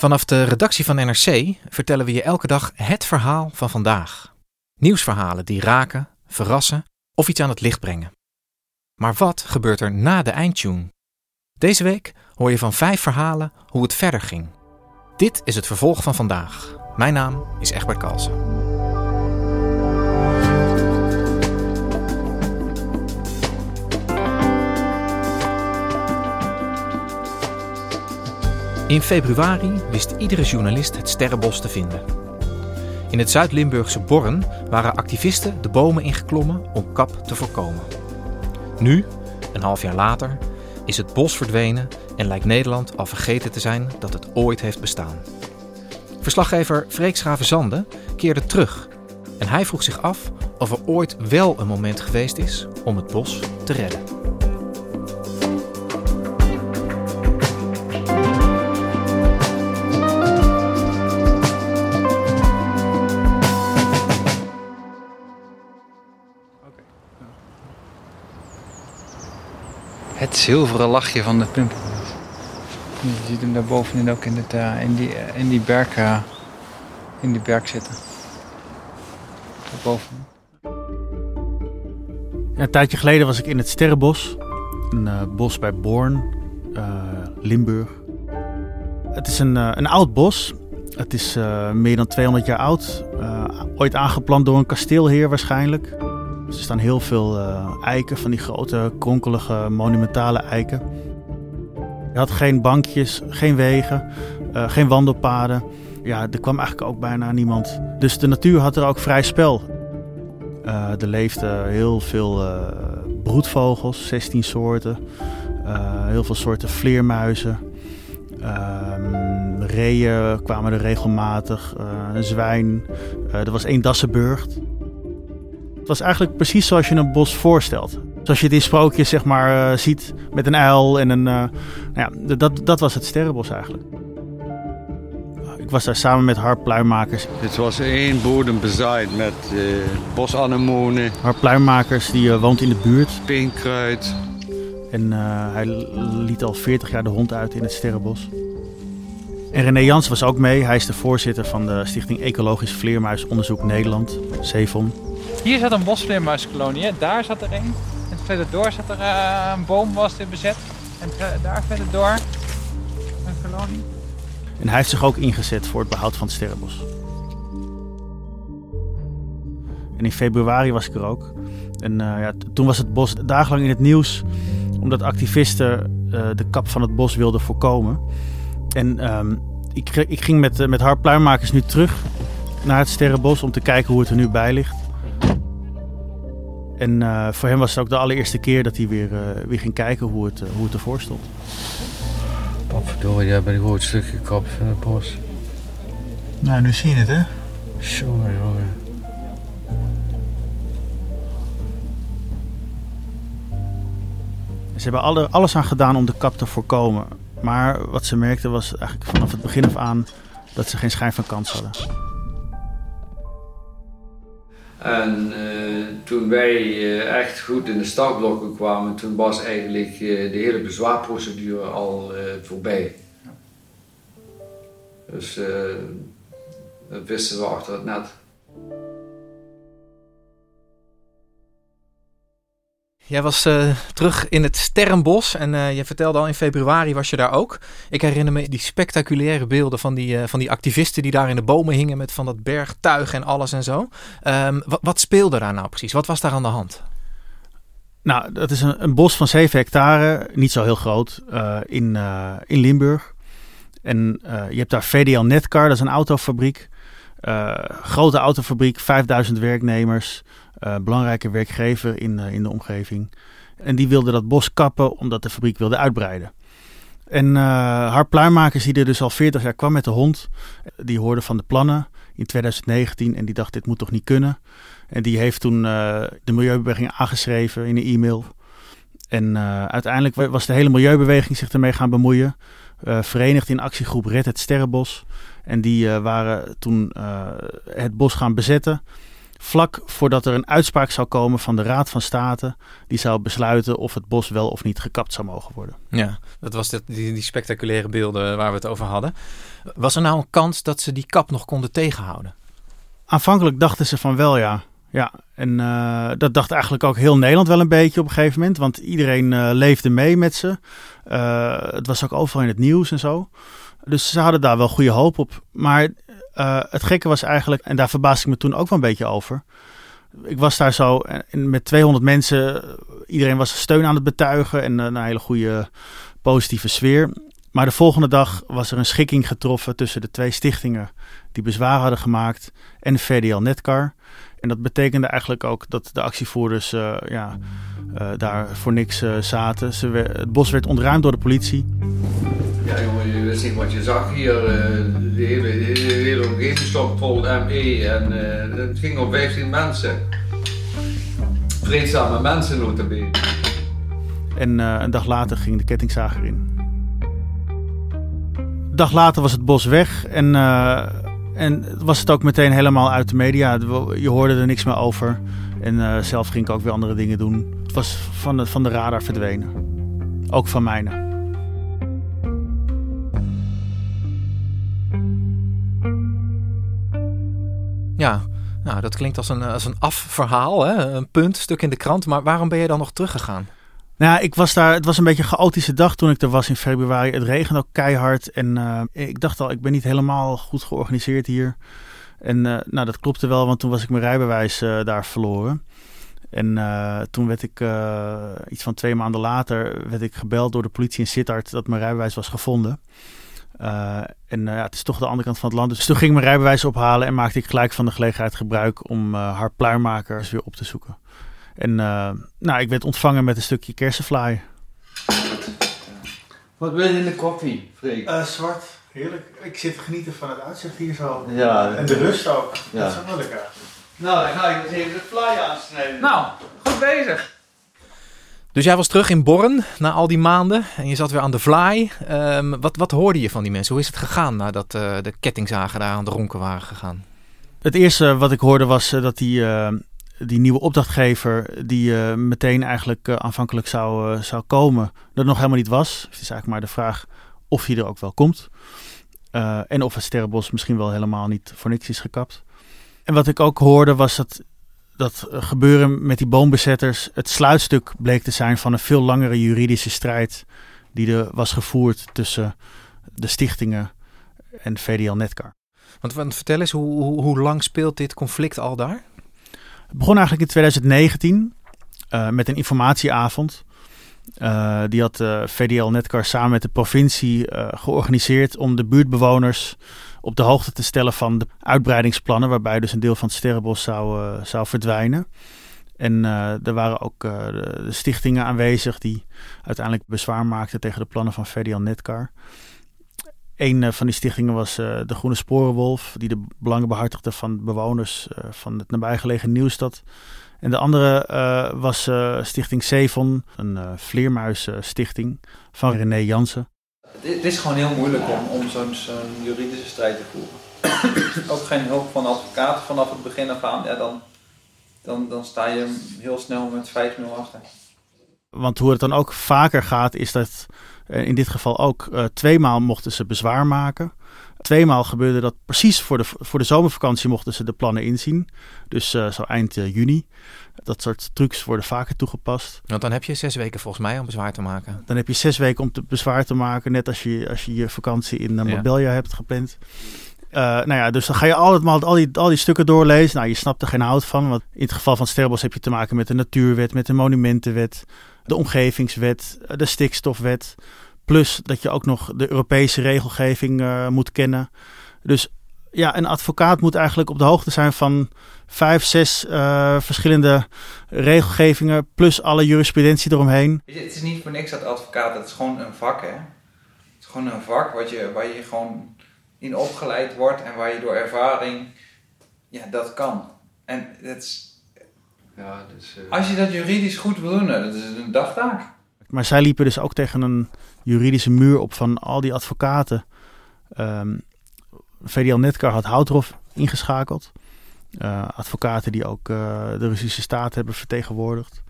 Vanaf de redactie van NRC vertellen we je elke dag het verhaal van vandaag. Nieuwsverhalen die raken, verrassen of iets aan het licht brengen. Maar wat gebeurt er na de eindtune? Deze week hoor je van vijf verhalen hoe het verder ging. Dit is het vervolg van vandaag. Mijn naam is Egbert Kalsen. In februari wist iedere journalist het sterrenbos te vinden. In het Zuid-Limburgse Borren waren activisten de bomen ingeklommen om kap te voorkomen. Nu, een half jaar later, is het bos verdwenen en lijkt Nederland al vergeten te zijn dat het ooit heeft bestaan. Verslaggever Freek Schravenzande keerde terug en hij vroeg zich af of er ooit wel een moment geweest is om het bos te redden. Zilveren lachje van de pimpelbos. Je ziet hem daar bovenin ook in, het, uh, in, die, uh, in die berg, uh, in die berg zitten. Daarboven. Ja, een tijdje geleden was ik in het Sterrenbos. Een bos bij Born, Limburg. Het is een, een oud bos. Het is meer dan 200 jaar oud. ooit aangeplant door een kasteelheer waarschijnlijk. Er staan heel veel uh, eiken, van die grote, kronkelige, monumentale eiken. Je had geen bankjes, geen wegen, uh, geen wandelpaden. Ja, er kwam eigenlijk ook bijna niemand. Dus de natuur had er ook vrij spel. Uh, er leefden heel veel broedvogels, 16 soorten. heel veel soorten vleermuizen. Ehm, reeën kwamen er regelmatig. een zwijn. er was één Dassenburgt. Was eigenlijk precies zoals je een bos voorstelt. Zoals je het in sprookjes zeg maar, uh, ziet met een uil en een... Uh, nou ja, dat, dat was het sterrenbos eigenlijk. Ik was daar samen met harppluimmakers. Het was één bodem bezaaid met uh, bosanemonen. Harppluimmakers, die woont in de buurt. Peenkruid. En hij liet al 40 jaar de hond uit in het sterrenbos. En René Jans was ook mee. Hij is de voorzitter van de Stichting Ecologisch Vleermuisonderzoek Nederland, CEVON. Hier zat een bosvleermuiskolonie, hè? daar zat er een. En verderdoor zat er uh, een boom was er bezet. En daar verderdoor een kolonie. En hij heeft zich ook ingezet voor het behoud van het sterrenbos. En in februari was ik er ook. En uh, ja, toen was het bos dagenlang in het nieuws omdat activisten uh, de kap van het bos wilden voorkomen. En um, ik, ik, ging met, met harppluimmakers nu terug naar het Sterrenbos om te kijken hoe het er nu bij ligt. En uh, voor hem was het ook de allereerste keer dat hij weer, uh, weer ging kijken hoe het, uh, hoe het ervoor stond. Potverdorie, jij bent een groot stukje gekapt van het bos. Nou, nu zie je het, hè? Jongen, jongen. Ze hebben alle, alles aan gedaan om de kap te voorkomen. Maar wat ze merkten was eigenlijk vanaf het begin af aan dat ze geen schijn van kans hadden. En uh, toen wij uh, echt goed in de startblokken kwamen, toen was eigenlijk uh, de hele bezwaarprocedure al voorbij. Dus dat wisten we achter het net. Jij was uh, terug in het Sterrenbos en uh, je vertelde al in februari was je daar ook. Ik herinner me die spectaculaire beelden van die, uh, van die activisten die daar in de bomen hingen met van dat bergtuig en alles en zo. Wat, wat, speelde daar nou precies? Wat was daar aan de hand? Nou, dat is een, een bos van 7 hectare, niet zo heel groot, in, in Limburg. En je hebt daar VDL Netcar, dat is een autofabriek. grote autofabriek, 5000 werknemers. Uh, belangrijke werkgever in, uh, in de omgeving. En die wilde dat bos kappen omdat de fabriek wilde uitbreiden. En uh, haar pluimmakers die er dus al 40 jaar kwam met de hond, die hoorde van de plannen in 2019 en die dacht dit moet toch niet kunnen. En die heeft toen de milieubeweging aangeschreven in een e-mail. En uiteindelijk was de hele milieubeweging zich ermee gaan bemoeien. verenigd in actiegroep Red het Sterrenbos. En die waren toen het bos gaan bezetten vlak voordat er een uitspraak zou komen van de Raad van State. Die zou besluiten of het bos wel of niet gekapt zou mogen worden. Ja, dat was die, die spectaculaire beelden waar we het over hadden. Was er nou een kans dat ze die kap nog konden tegenhouden? Aanvankelijk dachten ze van wel ja. Ja, en uh, dat dacht eigenlijk ook heel Nederland wel een beetje op een gegeven moment. Want iedereen uh, leefde mee met ze. Uh, het was ook overal in het nieuws en zo. Dus ze hadden daar wel goede hoop op. Maar uh, het gekke was eigenlijk, en daar verbaasde ik me toen ook wel een beetje over. Ik was daar zo met 200 mensen. Iedereen was steun aan het betuigen en een hele goede positieve sfeer. Maar de volgende dag was er een schikking getroffen tussen de twee stichtingen die bezwaar hadden gemaakt en VDL Netcar. En dat betekende eigenlijk ook dat de actievoerders uh, ja, daar voor niks zaten. Ze, het bos werd ontruimd door de politie. Ja, wist niet wat je zag hier. de, hele, de hele vol ME en het ging om 15 mensen. Vreedzame mensen, notabene. En een dag later ging de kettingzager in. Een dag later was het bos weg en en was het ook meteen helemaal uit de media. Je hoorde er niks meer over. En zelf ging ik ook weer andere dingen doen. Het was van de, van de radar verdwenen. Ook van mijne. Ja, nou, dat klinkt als een, als een afverhaal, hè? een punt, stuk in de krant. Maar waarom ben je dan nog teruggegaan? Nou, ik was daar. Het was een beetje een chaotische dag toen ik er was in februari. Het regende ook keihard. En uh, ik dacht al, ik ben niet helemaal goed georganiseerd hier. En uh, nou, dat klopte wel, want toen was ik mijn rijbewijs daar verloren. En toen werd ik, iets van twee maanden later, werd ik gebeld door de politie in Sittard dat mijn rijbewijs was gevonden. En ja, het is toch de andere kant van het land. Dus toen ging ik mijn rijbewijs ophalen en maakte ik gelijk van de gelegenheid gebruik om haar pluimmakers weer op te zoeken. En uh, nou, ik werd ontvangen met een stukje kersenvlaai. Wat wil je in de koffie, Freek? Uh, zwart. Heerlijk. Ik zit te genieten van het uitzicht hier zo. Ja. En de rust ook. Ja. Dat is wel lekker. Nou, dan ga ik eens even de fly aansnijden. Nou, goed bezig. Dus jij was terug in Born na al die maanden en je zat weer aan de fly. Um, wat, wat hoorde je van die mensen? Hoe is het gegaan nadat uh, de kettingzagen daar aan de ronken waren gegaan? Het eerste wat ik hoorde was uh, dat die die nieuwe opdrachtgever, die meteen eigenlijk aanvankelijk zou, zou komen, dat nog helemaal niet was. Het is eigenlijk maar de vraag of hij er ook wel komt. en of het Sterrenbos misschien wel helemaal niet voor niks is gekapt. En wat ik ook hoorde was dat dat gebeuren met die boombezetters het sluitstuk bleek te zijn van een veel langere juridische strijd die er was gevoerd tussen de stichtingen en VDL Netcar. Want, want vertel eens, hoe, hoe, hoe lang speelt dit conflict al daar? Het begon eigenlijk in 2019 uh, met een informatieavond. Uh, die had uh, VDL Netcar samen met de provincie georganiseerd om de buurtbewoners op de hoogte te stellen van de uitbreidingsplannen, waarbij dus een deel van het Sterrenbos zou, zou verdwijnen. En er waren ook de, de, stichtingen aanwezig die uiteindelijk bezwaar maakten tegen de plannen van VDL Netcar. Een uh, van die stichtingen was uh, de Groene Sporenwolf, die de belangen behartigde van bewoners uh, van het nabijgelegen Nieuwstad. En de andere was Stichting Sevon, een vleermuisstichting van René Jansen. Het is gewoon heel moeilijk om, om zo'n zo juridische strijd te voeren. Ook geen hulp van advocaten vanaf het begin af aan. Ja, dan, dan, dan sta je heel snel met 5-0 achter. Want hoe het dan ook vaker gaat, is dat uh, in dit geval ook uh, tweemaal mochten ze bezwaar maken. Tweemaal gebeurde dat precies voor de, voor de zomervakantie mochten ze de plannen inzien. Dus uh, zo eind juni. Dat soort trucs worden vaker toegepast. Want dan heb je zes weken volgens mij om bezwaar te maken. Dan heb je zes weken om te bezwaar te maken. Net als je als je, je vakantie in uh, Marbella ja. hebt gepland. Uh, nou ja, dus dan ga je altijd al die, al die stukken doorlezen. Nou, je snapt er geen hout van. Want in het geval van Sterrenbos heb je te maken met de natuurwet, met de monumentenwet, de omgevingswet, de stikstofwet. Plus dat je ook nog de Europese regelgeving uh, moet kennen. Dus ja, een advocaat moet eigenlijk op de hoogte zijn van vijf, zes uh, verschillende regelgevingen, plus alle jurisprudentie eromheen. Weet je, het is niet voor niks dat advocaat, het is gewoon een vak, hè? Het is gewoon een vak wat je, waar je gewoon in opgeleid wordt en waar je door ervaring, ja, dat kan. En het is, ja, dus, uh... als je dat juridisch goed wil doen, dat is een dagtaak. Maar zij liepen dus ook tegen een juridische muur op van al die advocaten. Um, VDL Netcar had Houthof ingeschakeld. Uh, advocaten die ook uh, de Russische staat hebben vertegenwoordigd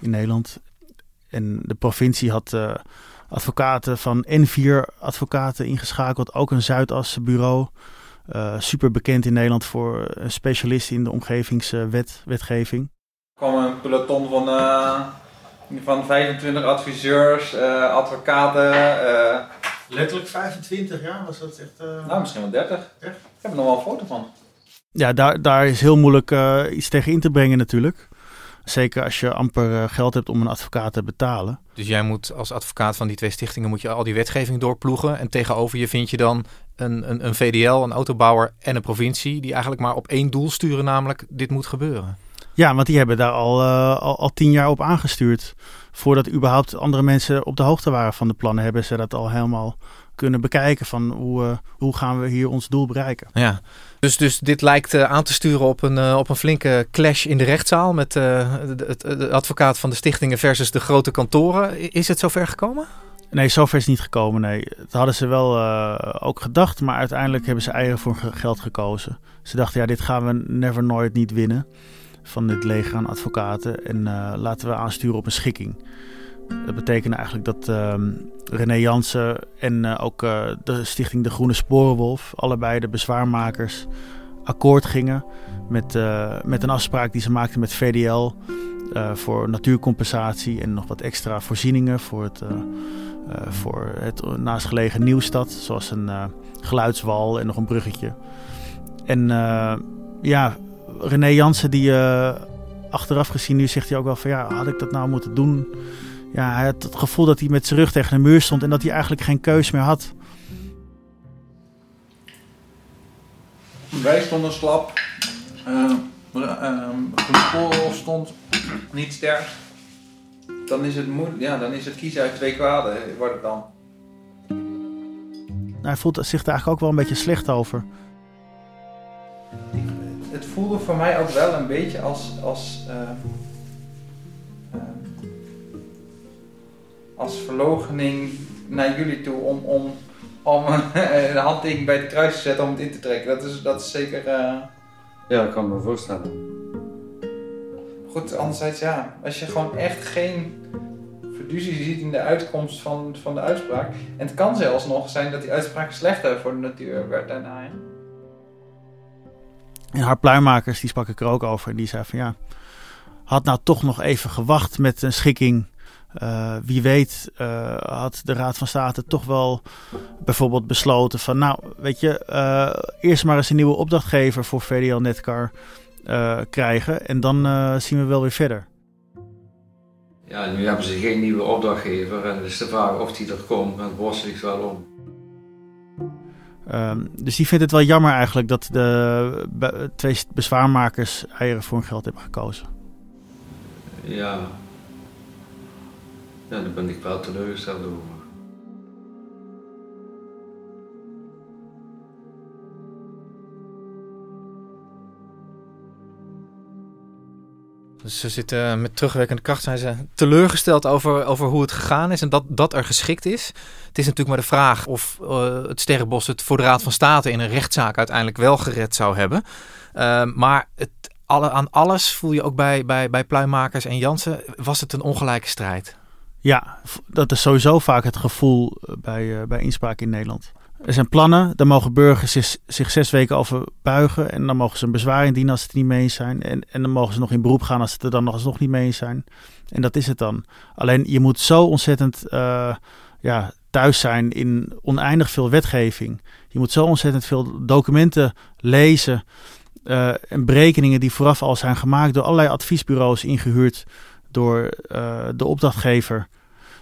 in Nederland. En de provincie had uh, advocaten van N4 advocaten ingeschakeld. Ook een Zuidasse bureau. super bekend in Nederland voor een specialist in de omgevingswetgeving. Er kwam een peloton van, van 25 adviseurs, advocaten Letterlijk 25 jaar was dat echt. Uh... Nou, misschien wel 30. Echt? Ik heb er nog wel een foto van. Ja, daar, daar is heel moeilijk uh, iets tegen in te brengen natuurlijk. Zeker als je amper geld hebt om een advocaat te betalen. Dus jij moet als advocaat van die twee stichtingen moet je al die wetgeving doorploegen. En tegenover je vind je dan een, een, een VDL, een autobouwer en een provincie. Die eigenlijk maar op één doel sturen, namelijk dit moet gebeuren. Ja, want die hebben daar al, al, al tien jaar op aangestuurd voordat überhaupt andere mensen op de hoogte waren van de plannen, hebben ze dat al helemaal kunnen bekijken van hoe, uh, hoe gaan we hier ons doel bereiken. Ja, dus, dus dit lijkt uh, aan te sturen op een, uh, op een flinke clash in de rechtszaal met de, de, advocaat van de stichtingen versus de grote kantoren. Is het zover gekomen? Nee, zover is niet gekomen. Nee, dat hadden ze wel ook gedacht, maar uiteindelijk hebben ze eigen voor geld gekozen. Ze dachten, ja, dit gaan we never nooit niet winnen van dit leger aan advocaten en uh, laten we aansturen op een schikking. Dat betekent eigenlijk dat uh, René Jansen en uh, ook uh, de stichting De Groene Sporenwolf, allebei de bezwaarmakers, akkoord gingen met, met een afspraak die ze maakten met VDL voor natuurcompensatie en nog wat extra voorzieningen voor het, voor het naastgelegen Nieuwstad, zoals een geluidswal en nog een bruggetje. En ja, René Jansen, die uh, achteraf gezien, nu zegt hij ook wel van ja, had ik dat nou moeten doen? Ja, hij had het gevoel dat hij met zijn rug tegen de muur stond en dat hij eigenlijk geen keus meer had. Wij stonden slap. Uh, uh, stond niet sterk. Dan is het ja, dan is het kiezen uit twee kwaden, wordt het dan. hij voelt zich daar eigenlijk ook wel een beetje slecht over voelde voor mij ook wel een beetje als, als, uh, uh, als verlogening naar jullie toe om, om, om een handtekening bij het kruis te zetten om het in te trekken. Dat is, dat is zeker. Uh... Ja, ik kan me voorstellen. Goed, anderzijds ja, als je gewoon echt geen fiducie ziet in de uitkomst van, van de uitspraak. En het kan zelfs nog zijn dat die uitspraak slechter voor de natuur werd daarna. En haar pluimmakers, die sprak ik er ook over. En die zei van ja, had nou toch nog even gewacht met een schikking. Uh, wie weet uh, had de Raad van State toch wel bijvoorbeeld besloten van nou, weet je, uh, eerst maar eens een nieuwe opdrachtgever voor VDL Netcar krijgen en dan zien we wel weer verder. Ja, nu hebben ze geen nieuwe opdrachtgever en dus de vraag of die er komt, het borst ligt wel om. Um, dus die vindt het wel jammer eigenlijk dat de twee bezwaarmakers eieren voor hun geld hebben gekozen. Ja. Ja, daar ben ik wel teleurgesteld over. Dus ze zitten met terugwerkende kracht zijn ze teleurgesteld over, over hoe het gegaan is en dat dat er geschikt is. Het is natuurlijk maar de vraag of uh, het Sterrenbos het voor de Raad van State in een rechtszaak uiteindelijk wel gered zou hebben. Uh, maar het, alle, aan alles voel je ook bij, bij, bij Pluimakers en Jansen, was het een ongelijke strijd. Ja, dat is sowieso vaak het gevoel bij, uh, bij inspraak in Nederland. Er zijn plannen, daar mogen burgers zich, zes weken over buigen. En dan mogen ze een bezwaar indienen als ze het niet mee zijn. En, en dan mogen ze nog in beroep gaan als ze er dan nog alsnog niet mee zijn. En dat is het dan. Alleen je moet zo ontzettend uh, ja, thuis zijn in oneindig veel wetgeving. Je moet zo ontzettend veel documenten lezen. Uh, en berekeningen die vooraf al zijn gemaakt door allerlei adviesbureaus ingehuurd door uh, de opdrachtgever,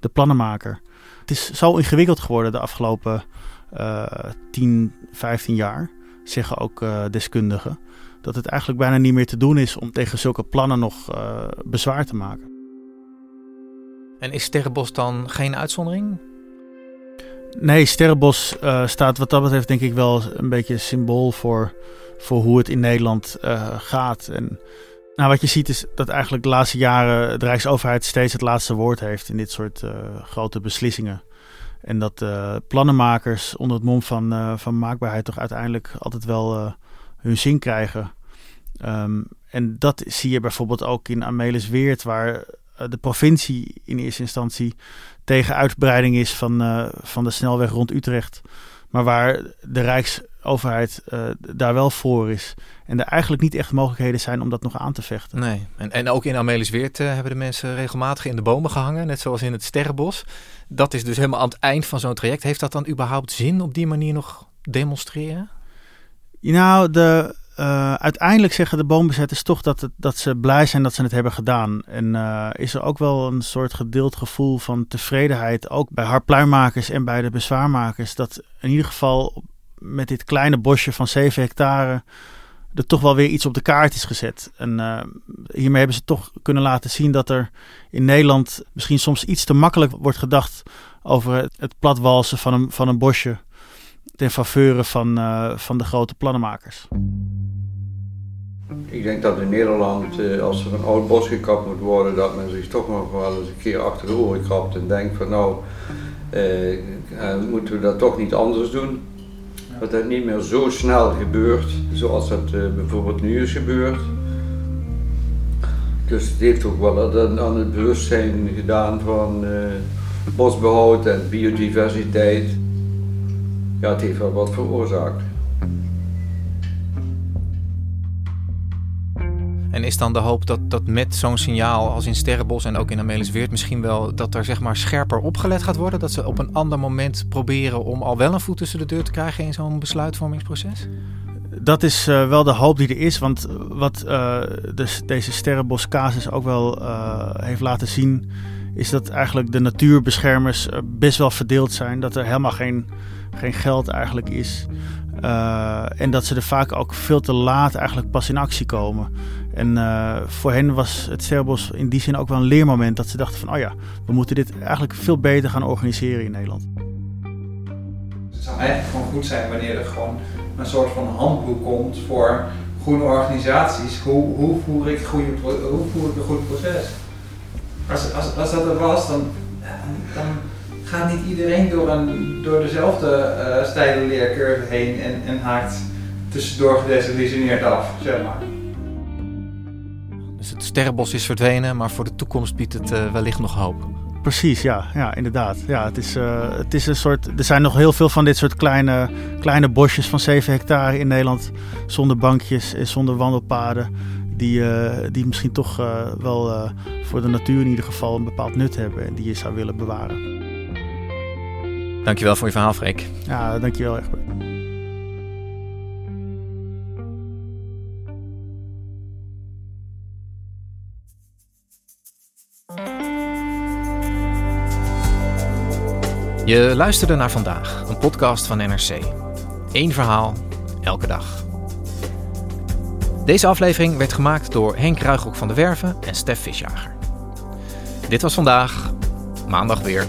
de plannenmaker. Het is zo ingewikkeld geworden de afgelopen 10, 15 jaar. zeggen ook deskundigen. Dat het eigenlijk bijna niet meer te doen is om tegen zulke plannen nog bezwaar te maken. En is Sterrenbos dan geen uitzondering? Nee, Sterrenbos uh, staat wat dat betreft denk ik wel een beetje symbool voor, voor hoe het in Nederland uh, gaat. En nou, wat je ziet is dat eigenlijk de laatste jaren de Rijksoverheid steeds het laatste woord heeft in dit soort uh, grote beslissingen. En dat plannenmakers onder het mom van, van maakbaarheid toch uiteindelijk altijd wel hun zin krijgen. Um, en dat zie je bijvoorbeeld ook in Amelis Weert, waar de provincie in eerste instantie tegen uitbreiding is van, van de snelweg rond Utrecht. Maar waar de Rijksoverheid uh, daar wel voor is. En er eigenlijk niet echt mogelijkheden zijn om dat nog aan te vechten. Nee, en, en ook in Amelisweert uh, hebben de mensen regelmatig in de bomen gehangen. Net zoals in het Sterrenbos. Dat is dus helemaal aan het eind van zo'n traject. Heeft dat dan überhaupt zin op die manier nog demonstreren? Nou, de, uh, uiteindelijk zeggen de boombezetters toch dat, het, dat ze blij zijn dat ze het hebben gedaan. En uh, is er ook wel een soort gedeeld gevoel van tevredenheid, ook bij harpluimmakers en bij de bezwaarmakers, dat in ieder geval met dit kleine bosje van 7 hectare er toch wel weer iets op de kaart is gezet. En uh, hiermee hebben ze toch kunnen laten zien dat er in Nederland misschien soms iets te makkelijk wordt gedacht over het, platwalsen van een, van een bosje ten faveur van, uh, van de grote plannenmakers. Ik denk dat in Nederland, eh, als er een oud bos gekapt moet worden, dat men zich toch nog wel eens een keer achter de oren krabt en denkt van nou, eh, eh, moeten we dat toch niet anders doen. Dat het niet meer zo snel gebeurt, zoals dat eh, bijvoorbeeld nu is gebeurd. Dus het heeft ook wel aan het bewustzijn gedaan van eh, bosbehoud en biodiversiteit. Ja, het heeft wel wat veroorzaakt. Is dan de hoop dat, dat met zo'n signaal als in Sterrenbos en ook in Amelisweert misschien wel dat er zeg maar scherper opgelet gaat worden? Dat ze op een ander moment proberen om al wel een voet tussen de deur te krijgen in zo'n besluitvormingsproces? Dat is uh, wel de hoop die er is. Want wat uh, dus deze Sterrenbos-casus ook wel heeft laten zien, is dat eigenlijk de natuurbeschermers best wel verdeeld zijn. Dat er helemaal geen, geen geld eigenlijk is. en dat ze er vaak ook veel te laat eigenlijk pas in actie komen. En uh, voor hen was het Sterrenbos in die zin ook wel een leermoment. Dat ze dachten van, oh ja, we moeten dit eigenlijk veel beter gaan organiseren in Nederland. Het zou eigenlijk gewoon goed zijn wanneer er gewoon een soort van handboek komt voor groene organisaties. Hoe, hoe, voer, ik goede, hoe voer ik een goed proces? Als, als, als dat er was, dan, dan gaat niet iedereen door, een, door dezelfde uh, steile leercurve heen en, en haakt tussendoor gedesillusioneerd af, zeg maar. Dus het sterrenbos is verdwenen, maar voor de toekomst biedt het uh, wellicht nog hoop. Precies, ja, ja inderdaad. Ja, het, is, uh, het is een soort. Er zijn nog heel veel van dit soort kleine, kleine bosjes van 7 hectare in Nederland. Zonder bankjes en zonder wandelpaden. Die, uh, die misschien toch wel voor de natuur in ieder geval een bepaald nut hebben. En die je zou willen bewaren. Dankjewel voor je verhaal, Freek. Ja, dankjewel, Egbert. Je luisterde naar vandaag, een podcast van NRC. Eén verhaal, elke dag. Deze aflevering werd gemaakt door Henk Ruigrok van de Werven en Stef Visjager. Dit was vandaag, maandag weer.